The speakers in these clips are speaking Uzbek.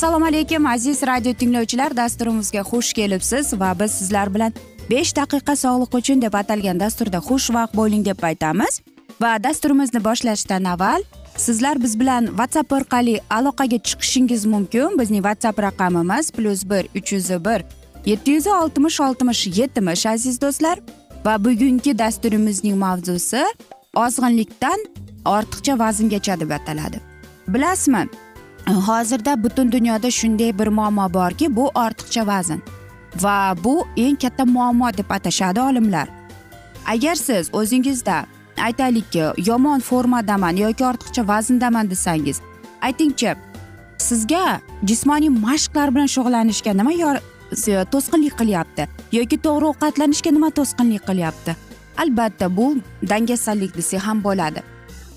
assalomu alaykum aziz radio tinglovchilar. Dasturimizga xush kelibsiz va biz sizlar bilan besh daqiqa sog'liq uchun deb atalgan dasturda xushvaqt bo'ling deb aytamiz. Va dasturimizni boshlashdan avval sizlar biz bilan whatsapp orqali aloqaga chiqishingiz mumkin. Bizning whatsapp raqamimiz plyus bir uch yuz bir yetti yuz oltmish oltmish yetmish aziz do'stlar. Va bugungi dasturimizning mavzusi ozg'inlikdan ortiqcha vazngacha deb ataladi. Bilasizmi hozirda butun dunyoda shunday bir muammo borki bu ortiqcha vazn va bu eng katta muammo deb atashadi olimlar. Agar siz o'zingizda aytaylikki yomon formadaman yoki ortiqcha vazndaman desangiz aytingchi sizga jismoniy mashqlar bilan shug'ullanishga nima to'sqinlik qilyapti? Yoki to'g'ri ovqatlanishga nima to'sqinlik qilyapti? Albatta bu dangasalik desak ham bo'ladi.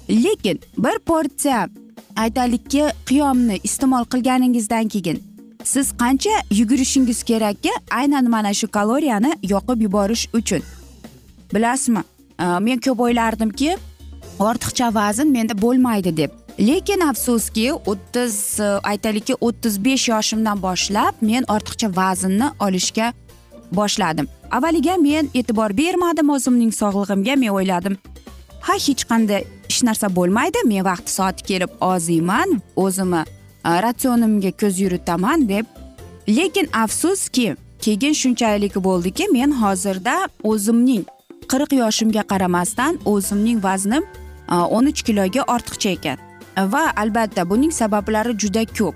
Lekin bir porsiya aytaylikki qiyomni iste'mol qilganingizdan keyin siz qancha yugurishingiz kerakki aynan mana shu kaloriyani yoqib yuborish uchun. Bilasizmi? Men ko'p o'ylardimki ortiqcha vazn menda bo'lmaydi deb. Lekin afsuski o'ttiz aytaylikki o'ttiz besh yoshimdan boshlab men ortiqcha vaznni olishga boshladim. Avvaliga men e'tibor bermadim o'zimning sog'lig'imga men o'yladim. Ha hech qanday hech narsa bo'lmaydi men vaqti soati kelib oziyman o'zimni ratsionimga ko'z yuritaman deb. Lekin afsuski keyin shunchalik bo'ldiki men hozirda o'zimning qirq yoshimga qaramasdan o'zimning vaznim o'n uch kiloga ortiqcha ekan. Va albatta buning sabablari juda ko'p.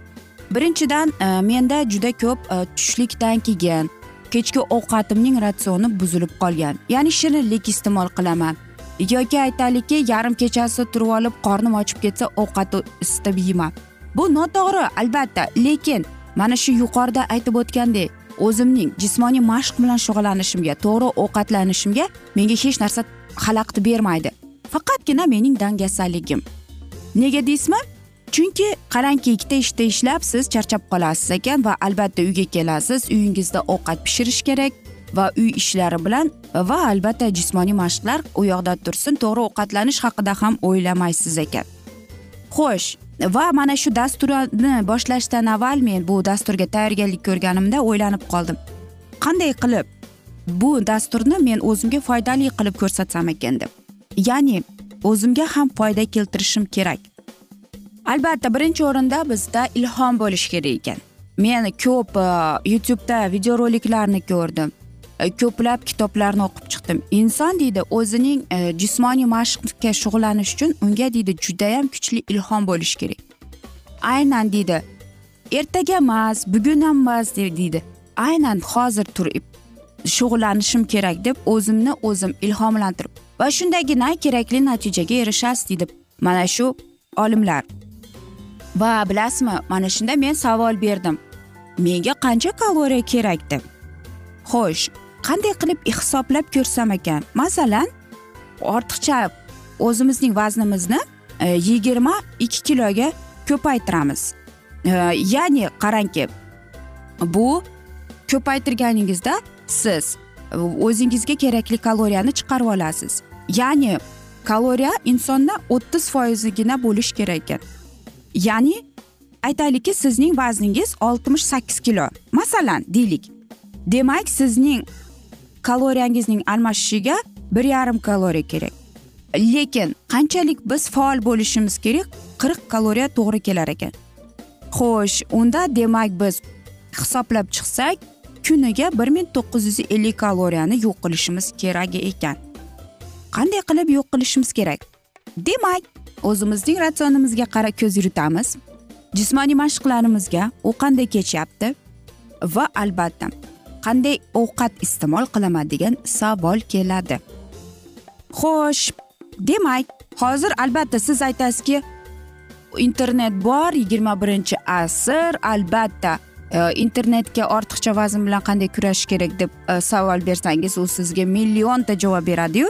Birinchidan menda juda ko'p tushlikdan keyin kechki ovqatimning ratsioni buzilib qolgan. Ya'ni shirinlik iste'mol qilaman. Yoki aytaylikki yarim kechasi turib olib qornim ochib ketsa ovqat isitib yeyman. Bu noto'g'ri albatta. Lekin mana shu yuqorida aytib o'tgandek o'zimning jismoniy mashq bilan shug'ullanishimga to'g'ri ovqatlanishimga menga hech narsa xalaqit bermaydi. Faqatgina mening dangasaligim. Nega deysizmi? Chunki qarangki ikkita ishda ishlab siz charchab qolasiz ekan va albatta uyga kelasiz uyingizda ovqat pishirish kerak va uy ishlari bilan va albatta jismoniy mashqlar u yoqda tursin to'g'ri ovqatlanish haqida ham o'ylamaysiz ekan. Xo'sh va mana shu dasturni boshlashdan avval men bu dasturga tayyorgarlik ko'rganimda o'ylanib qoldim. Qanday qilib bu dasturni men o'zimga foydali qilib ko'rsatsam ekan deb. Ya'ni o'zimga ham foyda keltirishim kerak. Albatta birinchi o'rinda bizda ilhom bo'lishi kerak ekan. Men ko'p e, youtubeda videoroliklarni ko'rdim. E, ko'plab kitoblarni o'qib chiqdim. Inson deydi o'zining e, jismoniy mashqga shug'ullanish uchun unga deydi judayam kuchli ilhom bo'lishi kerak. Aynan deydi ertaga emas bugun ham emas deydi. Aynan hozir turib shug'ullanishim kerak deb o'zimni o'zim ilhomlantirib. Va shundagina kerakli natijaga erishasiz deydi mana shu olimlar. Va bilasizmi mana shunda men savol berdim. Menga qancha kaloriya kerak deb. Xo'sh qanday qilib hisoblab ko'rsam ekan? Masalan ortiqcha o'zimizning vaznimizni e, yigirma ikki kiloga ko'paytiramiz. E, ya'ni qarangki bu ko'paytirganingizda siz o'zingizga kerakli kaloriyani chiqarib olasiz. Ya'ni kaloriya insonda o'ttiz foizigina bo'lishi kerak ekan. Ya'ni aytaylikki sizning vazningiz oltmish sakkiz kilo. Masalan deylik demak sizning kaloriyangizning almashishiga bir yarim kaloriya kerak. Lekin qanchalik biz faol bo'lishimiz kerak? qirq kaloriya to'g'ri kelar ekan. Xo'sh unda demak biz hisoblab chiqsak kuniga bir ming to'qqiz yuz ellik kaloriyani yo'q qilishimiz kerak ekan. Qanday qilib yo'q qilishimiz kerak? Demak o'zimizning ratsionimizga qarab ko'z yuritamiz. Jismoniy mashqlarimizga u qanday kechyapti va albatta qanday ovqat iste'mol qilaman degan savol keladi. Xo'sh demak hozir albatta siz aytasizki internet bor yigirma birinchi asr albatta e, internetga ortiqcha vazn bilan qanday kurashish kerak deb e, savol bersangiz u sizga millionta javob beradiyu.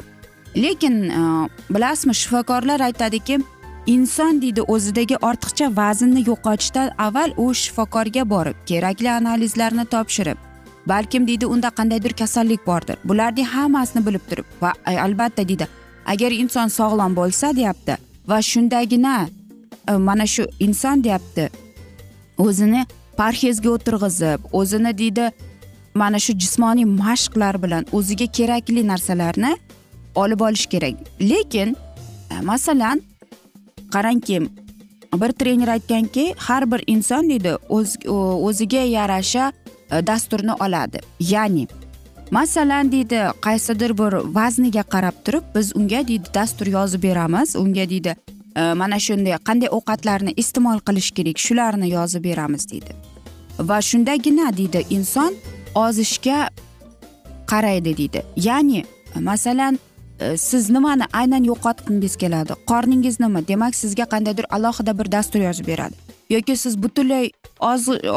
Lekin e, bilasizmi shifokorlar aytadiki inson deydi o'zidagi ortiqcha vaznni yo'qotishdan avval u shifokorga borib kerakli analizlarni topshirib balkim deydi unda qandaydir kasallik bordir. Bularning hammasini bilib turib va e, albatta deydi agar inson sog'lom bo'lsa deyapti va shundagina e, mana shu inson deyapti o'zini parhezga o'tirg'izib o'zini deydi mana shu jismoniy mashqlar bilan o'ziga kerakli narsalarni olib olish kerak. Lekin e, masalan qarangki bir trener aytganki har bir inson deydi o'ziga yarasha e, dasturni oladi. Ya'ni masalan deydi qaysidir bir vazniga qarab turib biz unga deydi dastur yozib beramiz. Unga deydi e, mana shunday qanday ovqatlarni iste'mol qilish kerak shularni yozib beramiz deydi. Va shundagina deydi inson ozishga qaraydi deydi. Ya'ni masalan Э, siz nimani aynan yo'qotgingiz keladi? Qorningiz nima? Demak sizga qandaydir alohida bir dastur yozib beradi. Yoki siz butunlay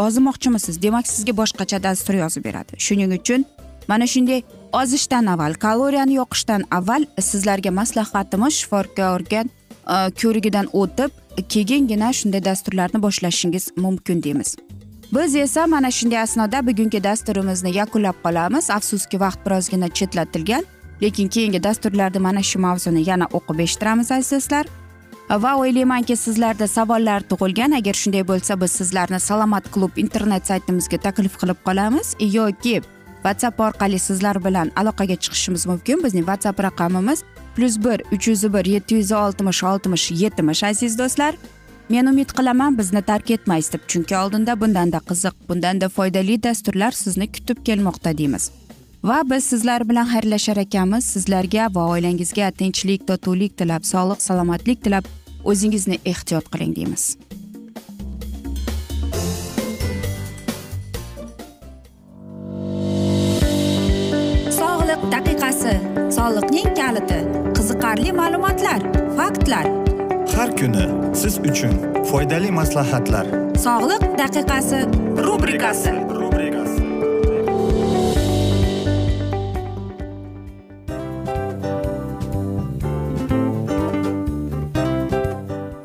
ozimoqchimisiz? Demak sizga boshqacha dastur yozib beradi. Shuning uchun mana shunday ozishdan avval kaloriyani yoqishdan avval sizlarga maslahatimiz shifokorga e, ko'rigidan o'tib keyingina shunday dasturlarni boshlashingiz mumkin deymiz. Biz esa mana shunday asnoda bugungi dasturimizni yakunlab qolamiz. Afsuski vaqt birozgina chetlatilgan. Lekin keyingi dasturlarda mana shu mavzuni yana o'qib eshittiramiz aziz do'stlar va o'ylaymanki sizlarda savollar tug'ilgan. Agar shunday bo'lsa biz sizlarni salomat klub internet saytimizga taklif qilib qolamiz. Yoki whatsapp orqali sizlar bilan aloqaga chiqishimiz mumkin. Bizning whatsapp raqamimiz plyus bir uch yuz bir yetti yuz oltmish oltmish yetmish aziz do'stlar. Men umid qilaman bizni tark etmaysiz deb. Chunki oldinda bundanda qiziq bundanda foydali dasturlar sizni kutib kelmoqda deymiz. Va biz sizlar bilan xayrlashar ekanmiz. Sizlarga va oilangizga tinchlik totuvlik tilab sog'lik salomatlik tilab o'zingizni ehtiyot qiling deymiz. Sog'liq daqiqasi soliqning kaliti qiziqarli ma'lumotlar faktlar. Har kuni siz uchun foydali maslahatlar. Sog'liq daqiqasi rubrikasi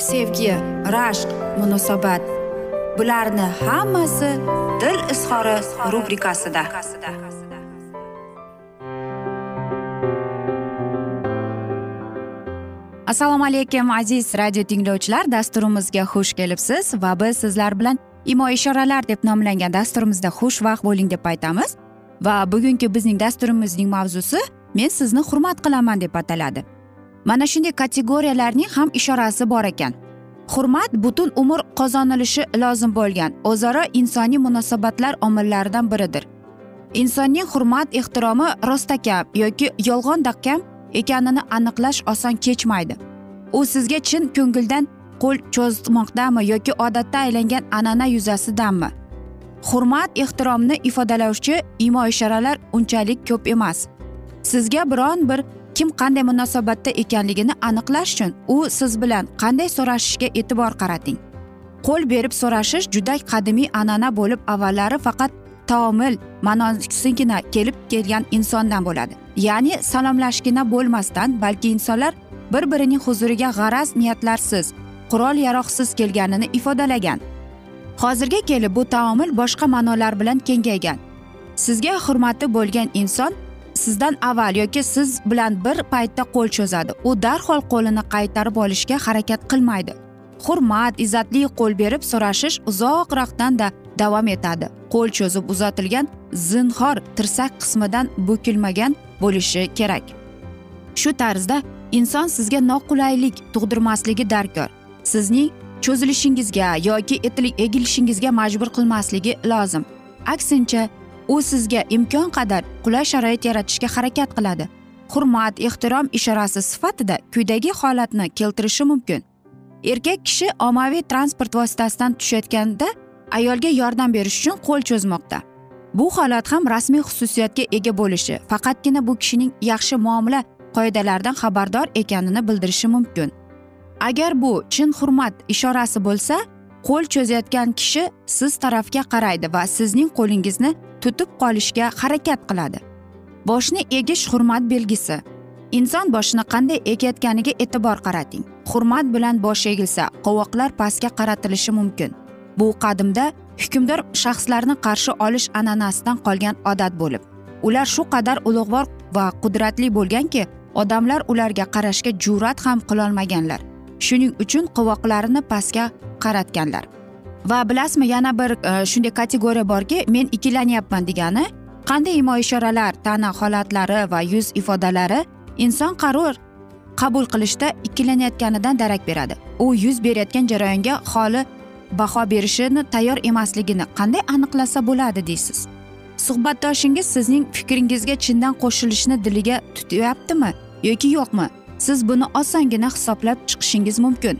sevgi rashq munosabat. Bularni hammasi dil izhori rubrikasida. Assalomu alaykum aziz radio tinglovchilar. Dasturimizga xush kelibsiz va biz sizlar bilan imo ishoralar deb nomlangan dasturimizda xushvaqt bo'ling deb aytamiz. Va bugungi bizning dasturimizning mavzusi men sizni hurmat qilaman deb ataladi. Mana shunday kategoriyalarning ham ishorasi bor ekan. Hurmat butun umr qozonilishi lozim bo'lgan o'zaro insoniy munosabatlar omillaridan biridir. Insonning hurmat ehtiromi rostakam yoki yolg'ondakam ekanini aniqlash oson kechmaydi. U sizga chin ko'ngildan qo'l cho'zmoqdami yoki odatda aylangan an'ana yuzasidanmi? Hurmat ehtiromni ifodalovchi imo ishoralar unchalik ko'p emas. Sizga biron bir kim qanday munosabatda ekanligini aniqlash uchun u siz bilan qanday so'rashishga e'tibor qarating. Qo'l berib so'rashish juda qadimiy an'ana bo'lib avvallari faqat taomil ma'nosigina kelib kelgan insondan bo'ladi. Ya'ni salomlashgina bo'lmasdan balki insonlar bir birining huzuriga g'araz niyatlarsiz qurol yaroqsiz kelganini ifodalagan. Hozirga kelib bu taomil boshqa ma'nolar bilan kengaygan. Sizga hurmati bo'lgan inson sizdan avval yoki siz bilan bir paytda qo'l cho'zadi. U darhol qo'lini qaytarib olishga harakat qilmaydi. Hurmat izzatli qo'l berib so'rashish uzoqroqdan da davom etadi. Qo'l cho'zib uzatilgan zinhor tirsak qismidan bukilmagan bo'lishi kerak. Shu tarzda inson sizga noqulaylik tug'dirmasligi darkor. Sizning cho'zilishingizga yoki egilishingizga majbur qilmasligi lozim. Aksincha u sizga imkon qadar qulay sharoit yaratishga harakat qiladi. Hurmat ehtirom ishorasi sifatida quyidagi holatni keltirishi mumkin. Erkak kishi ommaviy transport vositasidan tushayotganda ayolga yordam berish uchun qo'l cho'zmoqda. Bu holat ham rasmiy xususiyatga ega bo'lishi faqatgina bu kishining yaxshi muomala qoidalaridan xabardor ekanini bildirishi mumkin. Agar bu chin hurmat ishorasi bo'lsa qo'l cho'zayotgan kishi siz tarafga qaraydi va sizning qo'lingizni tutib qolishga harakat qiladi. Boshni egish hurmat belgisi. Inson boshini qanday egayotganiga e'tibor qarating. Hurmat bilan bosh egilsa qovoqlar pastga qaratilishi mumkin. Bu qadimda hukmdor shaxslarni qarshi olish an'anasidan qolgan odat bo'lib ular shu qadar ulug'vor va qudratli bo'lganki odamlar ularga qarashga jur'at ham qilolmaganlar. Shuning uchun qovoqlarini pastga qaratganlar. Va bilasizmi yana bir e, shunday kategoriya borki men ikkilanyapman degani qanday imo ishoralar tana holatlari va yuz ifodalari inson qaror qabul qilishda ikkilanayotganidan darak beradi. U yuz berayotgan jarayonga holi baho berishini tayyor emasligini qanday aniqlasa bo'ladi deysiz? Suhbatdoshingiz sizning fikringizga chindan qo'shilishni diliga tutyaptimi yoki yo'qmi? Siz buni osongina hisoblab chiqishingiz mumkin.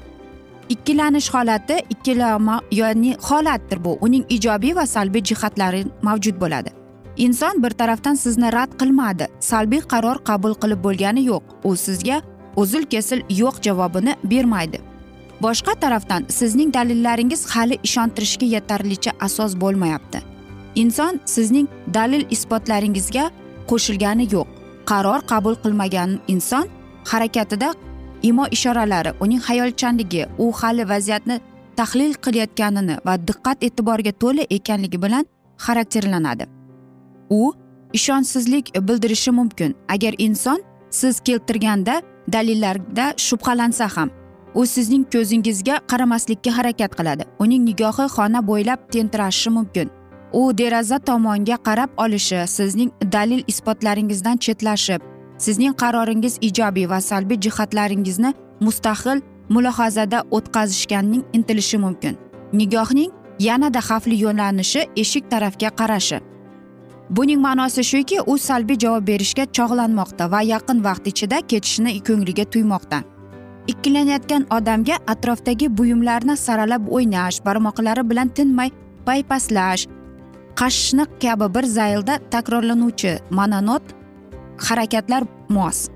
Ikkilanish holati ikkilama ya'ni holatdir bu. Uning ijobiy va salbiy jihatlari mavjud bo'ladi. Inson bir tarafdan sizni rad qilmadi salbiy qaror qabul qilib bo'lgani yo'q. U sizga uzil kesil yo'q javobini bermaydi. Boshqa tarafdan sizning dalillaringiz hali ishontirishga yetarlicha asos bo'lmayapti. Inson sizning dalil isbotlaringizga qo'shilgani yo'q. Qaror qabul qilmagan inson harakatida imo ishoralari uning hayolchanligi u hali vaziyatni tahlil qilayotganini va diqqat e'tiborga to'la ekanligi bilan xarakterlanadi. U ishonchsizlik bildirishi mumkin. Agar inson siz keltirganda dalillarda shubhalansa ham u sizning ko'zingizga qaramaslikka harakat qiladi. Uning nigohi xona bo'ylab tentirashi mumkin. U deraza tomonga qarab olishi sizning dalil isbotlaringizdan chetlashib sizning qaroringiz ijobiy va salbiy jihatlaringizni mustaqil mulohazada o'tkazishganning intilishi mumkin. Nigohning yanada xavfli yo'nalishi eshik tarafga qarashi. Buning ma'nosi shuki u salbiy javob berishga chog'lanmoqda va yaqin vaqt ichida ketishni ko'ngliga tuymoqda ikkilanayotgan odamga atrofdagi buyumlarni saralab o'ynash barmoqlari bilan tinmay paypaslash qashishni kabi bir zaylda takrorlanuvchi mononot harakatlar mos.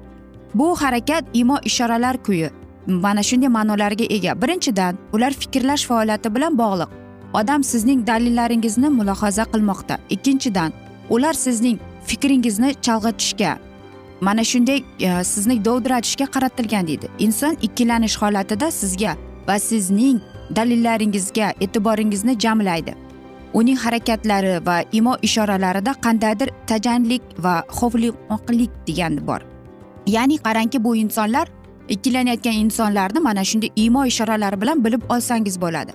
Bu harakat imo ishoralar kuyi. Mana shunday ma'nolarga ega. Birinchidan ular fikrlash faoliyati bilan bog'liq. Odam sizning dalillaringizni mulohaza qilmoqda. Ikkinchidan ular sizning fikringizni chalg'itishga mana shunday e, sizni dovdiratishga qaratilgan deydi. Inson ikkilanish holatida sizga va sizning dalillaringizga e'tiboringizni jamlaydi. Uning harakatlari va imo ishoralarida qandaydir tajanlik va xoflimoqlik degani bor. Ya'ni qarangki bu insonlar ikkilanayotgan insonlarni mana shunday imo ishoralari bilan bilib olsangiz bo'ladi.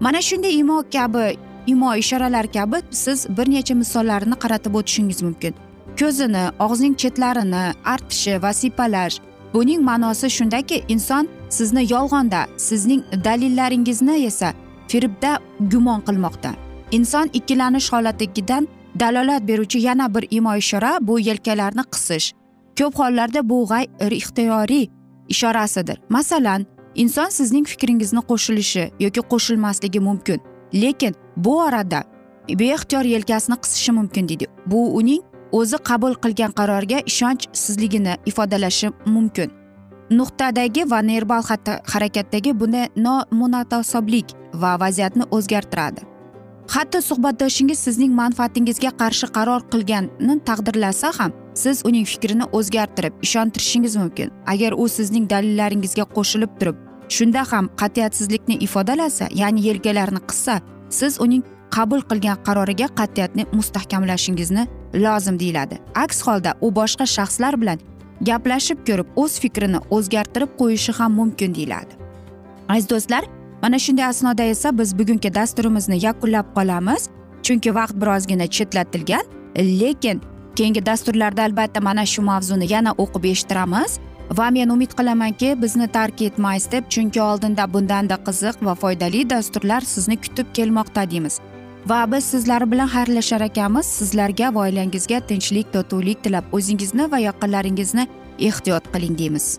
Mana shunday imo kabi imo ishoralar kabi siz bir necha misollarni qaratib o'tishingiz mumkin. Ko'zini og'zining chetlarini artishi va siypalash buning ma'nosi shundaki inson sizni yolg'onda sizning dalillaringizni esa firibda gumon qilmoqda. Inson ikkilanish holatigidan dalolat beruvchi yana bir imo ishora bu yelkalarni qisish. Ko'p hollarda bu g'ayr ixtiyoriy ishorasidir. Masalan inson sizning fikringizni qo'shilishi yoki qo'shilmasligi mumkin lekin bu orada beixtiyor yelkasini qisishi mumkin deydi. Bu uning o'zi qabul qilgan qarorga ishonchsizligini ifodalashi mumkin. Nuqtadagi va nerbal harakatdagi bunday nomunatasiblik va vaziyatni o'zgartiradi. Hatto suhbatdoshingiz sizning manfaatingizga qarshi qaror qilganini taqdirlasa ham siz uning fikrini o'zgartirib ishontirishingiz mumkin. Agar u sizning dalillaringizga qo'shilib turib shunda ham qat'iyatsizlikni ifodalasa ya'ni yelkalarini qissa siz uning qabul qilgan qaroriga qat'iyatni mustahkamlashingizni lozim deyiladi. Aks holda u boshqa shaxslar bilan gaplashib ko'rib o'z fikrini o'zgartirib qo'yishi ham mumkin deyiladi. Aziz do'stlar mana shunday asnoda esa biz bugungi dasturimizni yakunlab qolamiz. Chunki vaqt birozgina chetlatilgan lekin keyingi dasturlarda albatta mana shu mavzuni yana o'qib eshittiramiz. Va men umid qilamanki bizni tark etmaysiz deb chunki oldinda bundanda qiziq va foydali dasturlar sizni kutib kelmoqda deymiz. Va biz sizlar bilan xayrlashar ekanmiz. Sizlarga va oilangizga tinchlik totuvlik tilab o'zingizni va yaqinlaringizni ehtiyot qiling deymiz.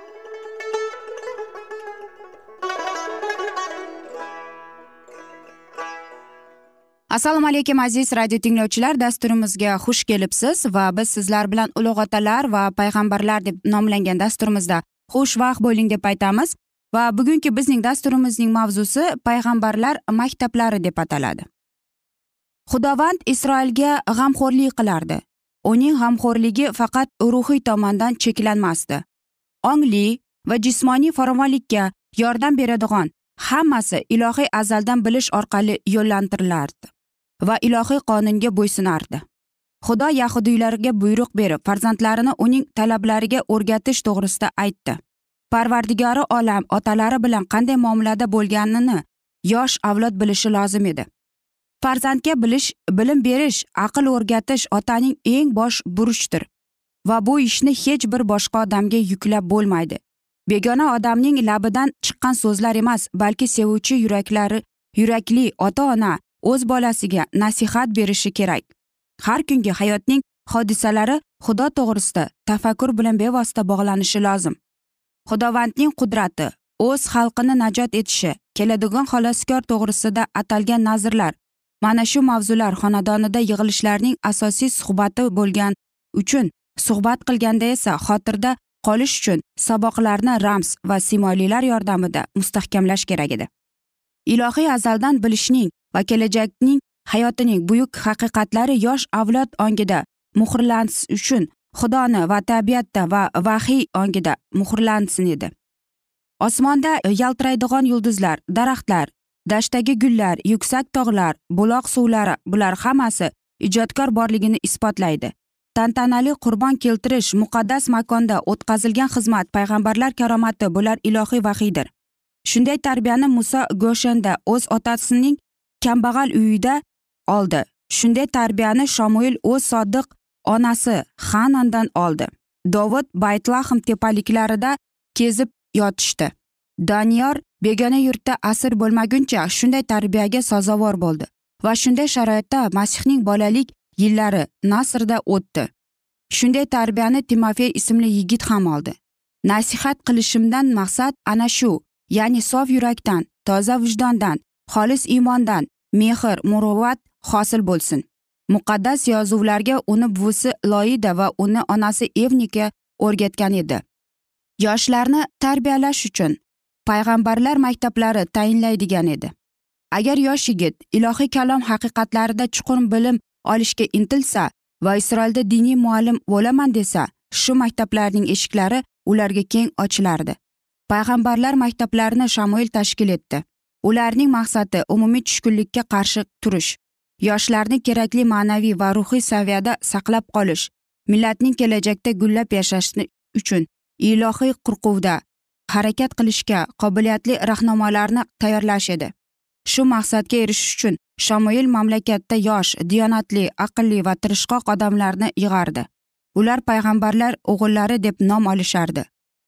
Assalomu alaykum aziz radio tinglovchilar. Dasturimizga xush kelibsiz va biz sizlar bilan ulug' otalar va payg'ambarlar deb nomlangan dasturimizda xushvaqt bo'ling deb aytamiz. Va bugungi bizning dasturimizning mavzusi payg'ambarlar maktablari deb ataladi. Xudovand isroilga g'amxo'rlik qilardi. Uning g'amxo'rligi faqat ruhiy tomondan cheklanmasdi. Ongli va jismoniy farovonlikka yordam beradigan hammasi ilohiy azaldan bilish orqali yo'llantirilardi va ilohiy qonunga bo'ysunardi. Xudo yahudiylarga buyruq berib farzandlarini uning talablariga o'rgatish to'g'risida aytdi. Parvardigori olam otalari bilan qanday muomalada bo'lganini yosh avlod bilishi lozim edi. Farzandga bilish bilim berish aql o'rgatish otaning eng bosh burchidir va bu ishni hech bir boshqa odamga yuklab bo'lmaydi. Begona odamning labidan chiqqan so'zlar emas balki sevuvchi yuraklari yurakli ota ona o'z bolasiga nasihat berishi kerak. Har kungi hayotning hodisalari xudo to'g'risida tafakkur bilan bevosita bog'lanishi lozim. Xudovandning qudrati o'z xalqini najot etishi keladigan xaloskor to'g'risida atalgan nazrlar mana shu mavzular xonadonida yig'ilishlarning asosiy suhbati bo'lgan uchun suhbat qilganda esa xotirda qolish uchun saboqlarni ramz va simolilar yordamida mustahkamlash kerak edi. Ilohiy azaldan bilishning va kelajakning hayotining buyuk haqiqatlari yosh avlod ongida muhrlanish uchun xudoni va tabiatda va vahiy ongida muhrlansin edi. Osmonda yaltiraydigan yulduzlar daraxtlar dashtdagi gullar yuksak tog'lar buloq suvlari bular hammasi ijodkor borligini isbotlaydi. Tantanali qurbon keltirish muqaddas makonda o'tkazilgan xizmat payg'ambarlar karomati bular ilohiy vahiydir shunday tarbiyani muso go'shanda o'z otasining kambag'al uyida oldi. Shunday tarbiyani shomuil o'z sodiq onasi hanandan oldi. Dovud baytlahm tepaliklarida kezib yotishdi. Doniyor begona yurtda asir bo'lmaguncha shunday tarbiyaga sazovor bo'ldi va shunday sharoitda masihning bolalik yillari nasrda o'tdi. Shunday tarbiyani timofey ismli yigit ham oldi. Nasihat qilishimdan maqsad ana shu ya'ni sof yurakdan toza vijdondan xolis iymondan mehr muruvvat hosil bo'lsin. Muqaddas yozuvlarga uni buvisi loida va uni onasi evnika o'rgatgan edi. Yoshlarni tarbiyalash uchun payg'ambarlar maktablari tayinlaydigan edi. Agar yosh yigit ilohiy kalom haqiqatlarida chuqur bilim olishga intilsa va isroilda diniy muallim bo'laman desa shu maktablarning eshiklari ularga keng ochilardi. Payg'ambarlar maktablarini shamoil tashkil etdi. Ularning maqsadi umumiy tushkunlikka qarshi turish yoshlarni kerakli ma'naviy va ruhiy saviyada saqlab qolish millatning kelajakda gullab yashashi uchun ilohiy qurquvda harakat qilishga qobiliyatli rahnamolarni tayyorlash edi. Shu maqsadga erishish uchun shamoil mamlakatda yosh diyonatli aqlli va tirishqoq odamlarni yig'ardi. Ular payg'ambarlar o'g'illari deb nom olishardi.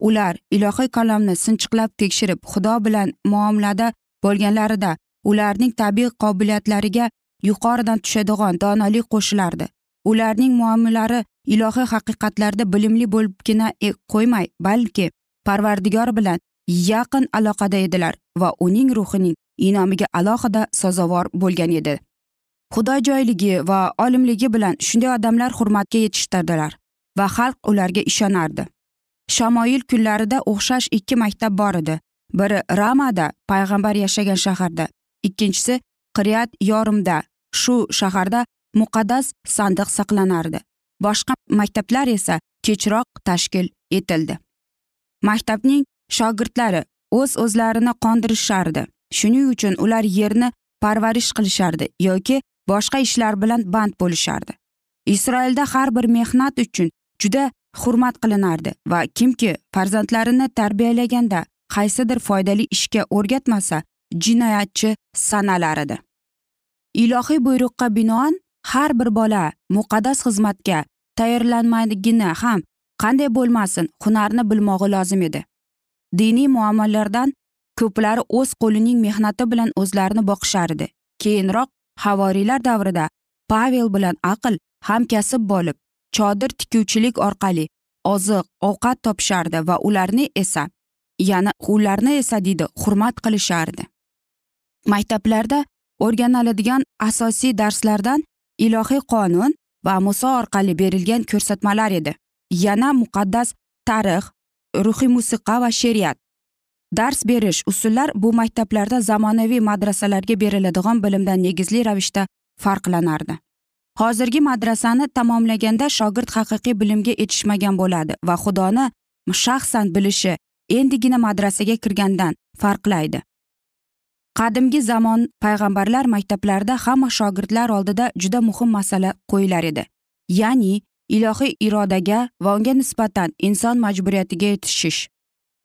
Ular ilohiy kalomni sinchiqlab tekshirib xudo bilan muomalada bo'lganlarida ularning tabiiy qobiliyatlariga yuqoridan tushadigan donolik qo'shilardi. Ularning muomalari ilohiy haqiqatlarda bilimli bo'libgina e, qo'ymay balki parvardigor bilan yaqin aloqada edilar va uning ruhining inomiga alohida sazovor bo'lgan edi. Xudo joyligi va olimligi bilan shunday odamlar hurmatga yetishtirdilar va xalq ularga ishonardi. Shamoil kunlarida o'xshash ikki maktab bor edi. Biri ramada payg'ambar yashagan shaharda. Ikkinchisi qiryat yorimda shu shaharda muqaddas sandiq saqlanardi. Boshqa maktablar esa kechroq tashkil etildi. Maktabning shogirdlari o'z o'zlarini qondirishardi. Shuning uchun ular yerni parvarish qilishardi yoki boshqa ishlar bilan band bo'lishardi. Isroilda har bir mehnat uchun juda hurmat qilinardi va kimki farzandlarini tarbiyalaganda qaysidir foydali ishga o'rgatmasa jinoyatchi sanalar edi ilohiy buyruqqa binoan har bir bola muqaddas xizmatga tayyorlanmagini ham qanday bo'lmasin hunarni bilmog'i lozim edi. Diniy muammolardan ko'plari o'z qo'lining mehnati bilan o'zlarini boqishardi keyinroq havoriylar davrida pavel bilan aql hamkasb bo'lib chodir tikuvchilik orqali oziq ovqat topishardi va ularni esa yana ularni esa deydi hurmat qilishardi. Maktablarda o'rganiladigan asosiy darslardan ilohiy qonun va muso orqali berilgan ko'rsatmalar edi. Yana muqaddas tarix ruhiy musiqa va she'riyat. Dars berish usullar bu maktablarda zamonaviy madrasalarga beriladigan bilimdan negizli ravishda farqlanardi. Hozirgi madrasani tamomlaganda shogird haqiqiy bilimga yetishmagan bo'ladi va xudoni shaxsan bilishi endigina madrasaga kirgandan farqlaydi. Qadimgi zamon payg'ambarlar maktablarida hamma shogirdlar oldida juda muhim masala qo'yilar edi. Ya'ni ilohiy irodaga va unga nisbatan inson majburiyatiga yetishish.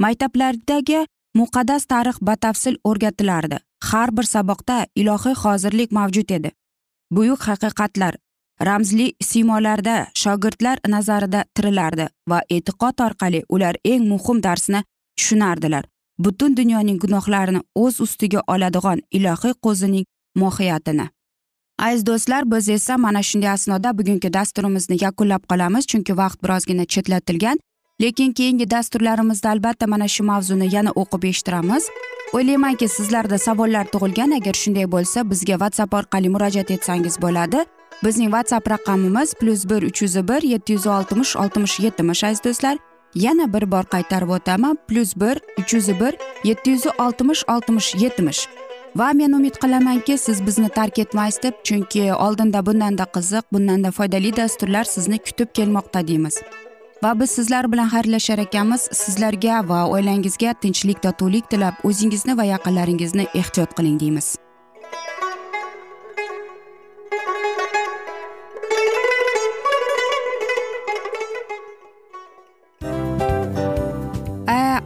Maktablardagi muqaddas tarix batafsil o'rgatilardi. Har bir saboqda ilohiy hozirlik mavjud edi. Buyuk haqiqatlar ramzli siymolarda shogirdlar nazarida tirilardi va e'tiqod orqali ular eng muhim darsni tushunardilar. Butun dunyoning gunohlarini o'z ustiga oladigan ilohiy qo'zining mohiyatini. Aziz do'stlar biz esa mana shunday asnoda bugungi dasturimizni yakunlab qolamiz chunki vaqt birozgina chetlatilgan. Lekin keyingi dasturlarimizda albatta mana shu mavzuni yana o'qib eshittiramiz. O'ylaymanki sizlarda savollar tug'ilgan. Agar shunday bo'lsa bizga whatsapp orqali murojaat etsangiz bo'ladi. Bizning whatsapp raqamimiz plyus bir uch yuz bir yetti yuz oltmish oltmish yetmish aziz do'stlar. Yana bir bor qaytarib o'taman. Plyus bir uch yuz bir yetti yuz oltmish oltmish yetmish va men umid qilamanki siz bizni tark etmaysiz deb chunki oldinda bundanda qiziq bundanda foydali dasturlar sizni kutib kelmoqda deymiz. Va biz sizlar bilan xayrlashar ekanmiz. Sizlarga va oilangizga tinchlik totuvlik tilab o'zingizni va yaqinlaringizni ehtiyot qiling deymiz.